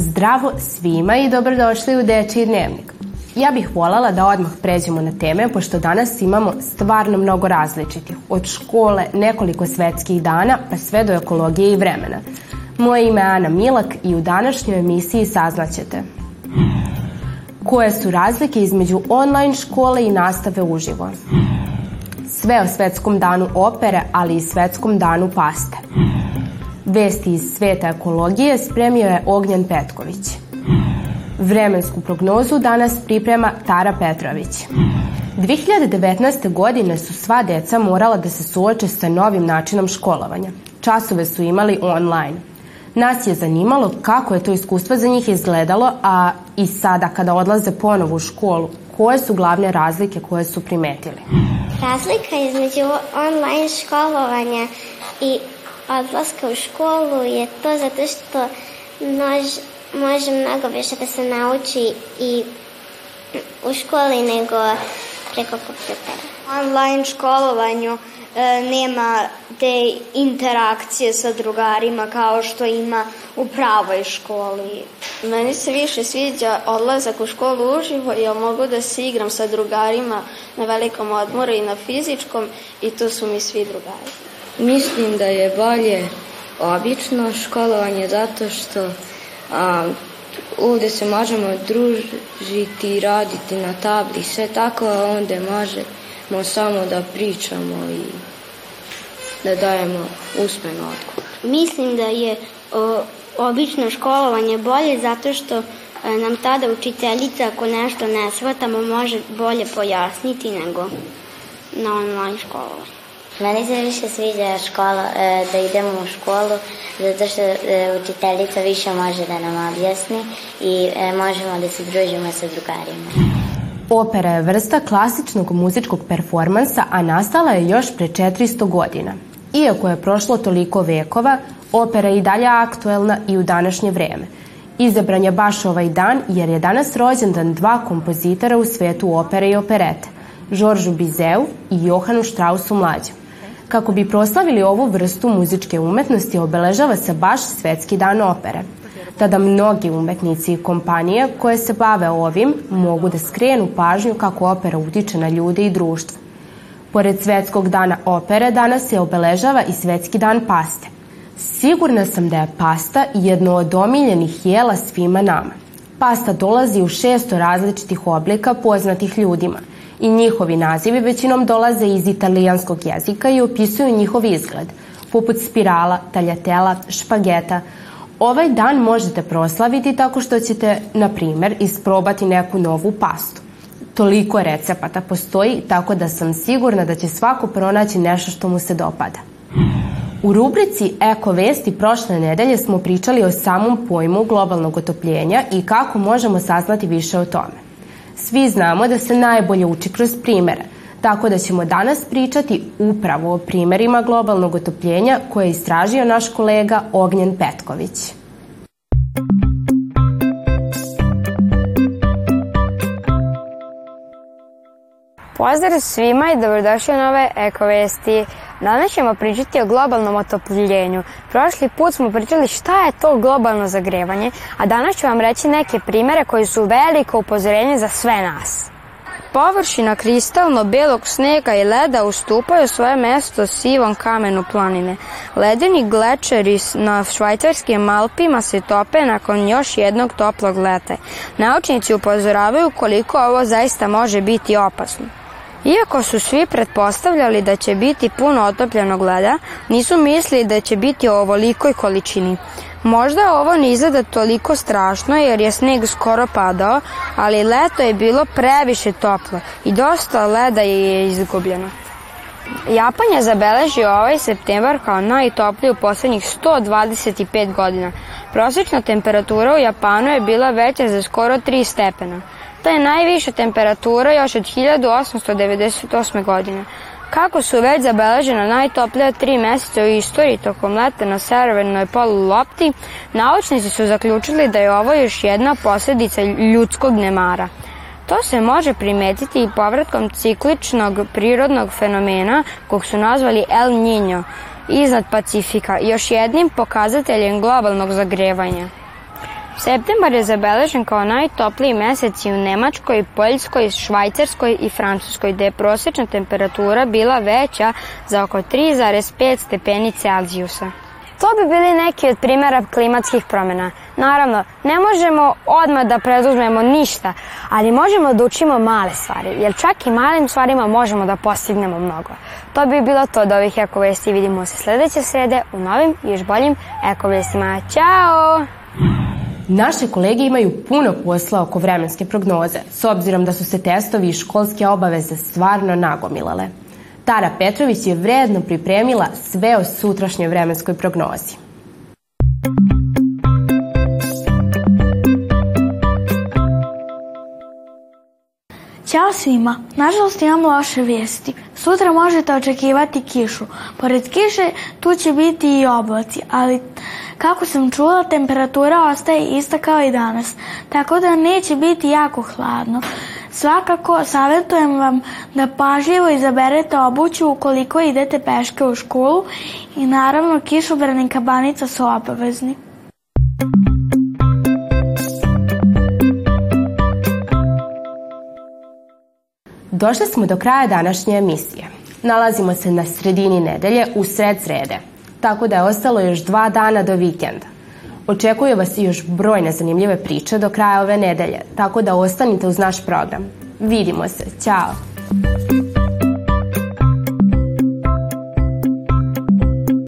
Zdravo svima i dobrodošli u Dečiji dnevnik. Ja bih voljela da odmah pređemo na teme, pošto danas imamo stvarno mnogo različitih. Od škole, nekoliko svetskih dana, pa sve do ekologije i vremena. Moje ime je Ana Milak i u današnjoj emisiji saznaćete koje su razlike između online škole i nastave uživo. Sve o svetskom danu opere, ali i svetskom danu paste. Vesti iz sveta ekologije spremio je Ognjan Petković. Vremensku prognozu danas priprema Tara Petrović. 2019. godine su sva deca morala da se suoče sa novim načinom školovanja. Časove su imali online. Nas je zanimalo kako je to iskustvo za njih izgledalo, a i sada kada odlaze ponovo u školu, koje su glavne razlike koje su primetili? Razlika između online školovanja i odlaska u školu je to zato što nož, može mnogo više da se nauči i u školi nego preko kompjutera. Online školovanju e, nema te interakcije sa drugarima kao što ima u pravoj školi. Meni se više sviđa odlazak u školu uživo jer mogu da se igram sa drugarima na velikom odmoru i na fizičkom i tu su mi svi drugari. Mislim da je bolje obično školovanje zato što a, ovde se možemo družiti i raditi na tabli, sve tako, a onda možemo samo da pričamo i da dajemo usmen odgovor. Mislim da je o, obično školovanje bolje zato što e, nam tada učiteljica ako nešto ne shvatamo može bolje pojasniti nego na online školovanje. Meni se više sviđa škola, e, da idemo u školu zato što e, učiteljica više može da nam objasni i možemo da se družimo sa drugarima. Opera je vrsta klasičnog muzičkog performansa, a nastala je još pre 400 godina. Iako je prošlo toliko vekova, opera je i dalje aktuelna i u današnje vreme. Izabran je baš ovaj dan jer je danas rođendan dva kompozitora u svetu opere i operete, Žoržu Bizeu i Johanu Strausu mlađem. Kako bi proslavili ovu vrstu muzičke umetnosti, obeležava se baš Svetski dan opere. Tada mnogi umetnici i kompanije koje se bave ovim mogu da skrenu pažnju kako opera utiče na ljude i društvo. Pored Svetskog dana opere, danas se obeležava i Svetski dan paste. Sigurna sam da je pasta jedno od omiljenih jela svima nama. Pasta dolazi u šesto različitih oblika poznatih ljudima i njihovi nazivi većinom dolaze iz italijanskog jezika i opisuju njihov izgled, poput spirala, taljatela, špageta. Ovaj dan možete proslaviti tako što ćete, na primer, isprobati neku novu pastu toliko recepata postoji, tako da sam sigurna da će svako pronaći nešto što mu se dopada. U rubrici Eko vesti prošle nedelje smo pričali o samom pojmu globalnog otopljenja i kako možemo saznati više o tome. Svi znamo da se najbolje uči kroz primere, tako da ćemo danas pričati upravo o primerima globalnog otopljenja koje je istražio naš kolega Ognjen Petković. Pozdrav svima i dobrodošli u nove Eko Vesti. Danas ćemo pričati o globalnom otopljenju. Prošli put smo pričali šta je to globalno zagrevanje, a danas ću vam reći neke primere koji su veliko upozorenje za sve nas. Površina kristalno belog snega i leda ustupaju svoje mesto sivom kamenu planine. Ledeni glečeri na švajcarskim Alpima se tope nakon još jednog toplog leta. Naučnici upozoravaju koliko ovo zaista može biti opasno. Iako su svi pretpostavljali da će biti puno otopljenog leda, nisu mislili da će biti o ovolikoj količini. Možda ovo ne izgleda toliko strašno jer je sneg skoro padao, ali leto je bilo previše toplo i dosta leda je izgubljeno. Japan je zabeležio ovaj septembar kao najtopliji u poslednjih 125 godina. Prosječna temperatura u Japanu je bila veća za skoro 3 stepena. To je najviša temperatura još od 1898. godine. Kako su već zabeležena najtoplija tri meseca u istoriji tokom leta na severnoj polu lopti, naučnici su zaključili da je ovo još jedna posledica ljudskog nemara. To se može primetiti i povratkom cikličnog prirodnog fenomena kog su nazvali El Niño iznad Pacifika, još jednim pokazateljem globalnog zagrevanja. Septembar je zabeležen kao najtopliji mesec i u Nemačkoj, Poljskoj, Švajcarskoj i Francuskoj, gde je prosječna temperatura bila veća za oko 3,5 stepeni Celzijusa. To bi bili neki od primjera klimatskih promjena. Naravno, ne možemo odmah da preduzmemo ništa, ali možemo da učimo male stvari, jer čak i malim stvarima možemo da postignemo mnogo. To bi bilo to od ovih ekovesti. Vidimo se sledeće srede u novim i još boljim ekovestima. Ćao! Naše kolege imaju puno posla oko vremenske prognoze, s obzirom da su se testovi i školske obaveze stvarno nagomilale. Tara Petrović je vredno pripremila sve o sutrašnjoj vremenskoj prognozi. Ćao svima, nažalost imam loše vijesti. Sutra možete očekivati kišu. Pored kiše tu će biti i oblaci, ali kako sam čula temperatura ostaje ista kao i danas, tako da neće biti jako hladno. Svakako savjetujem vam da pažljivo izaberete obuću ukoliko idete peške u školu i naravno kišobrani kabanica su obavezni. Došli smo do kraja današnje emisije. Nalazimo se na sredini nedelje u sred srede, tako da je ostalo još dva dana do vikenda. Očekuje vas još brojne zanimljive priče do kraja ove nedelje, tako da ostanite uz naš program. Vidimo se, ćao!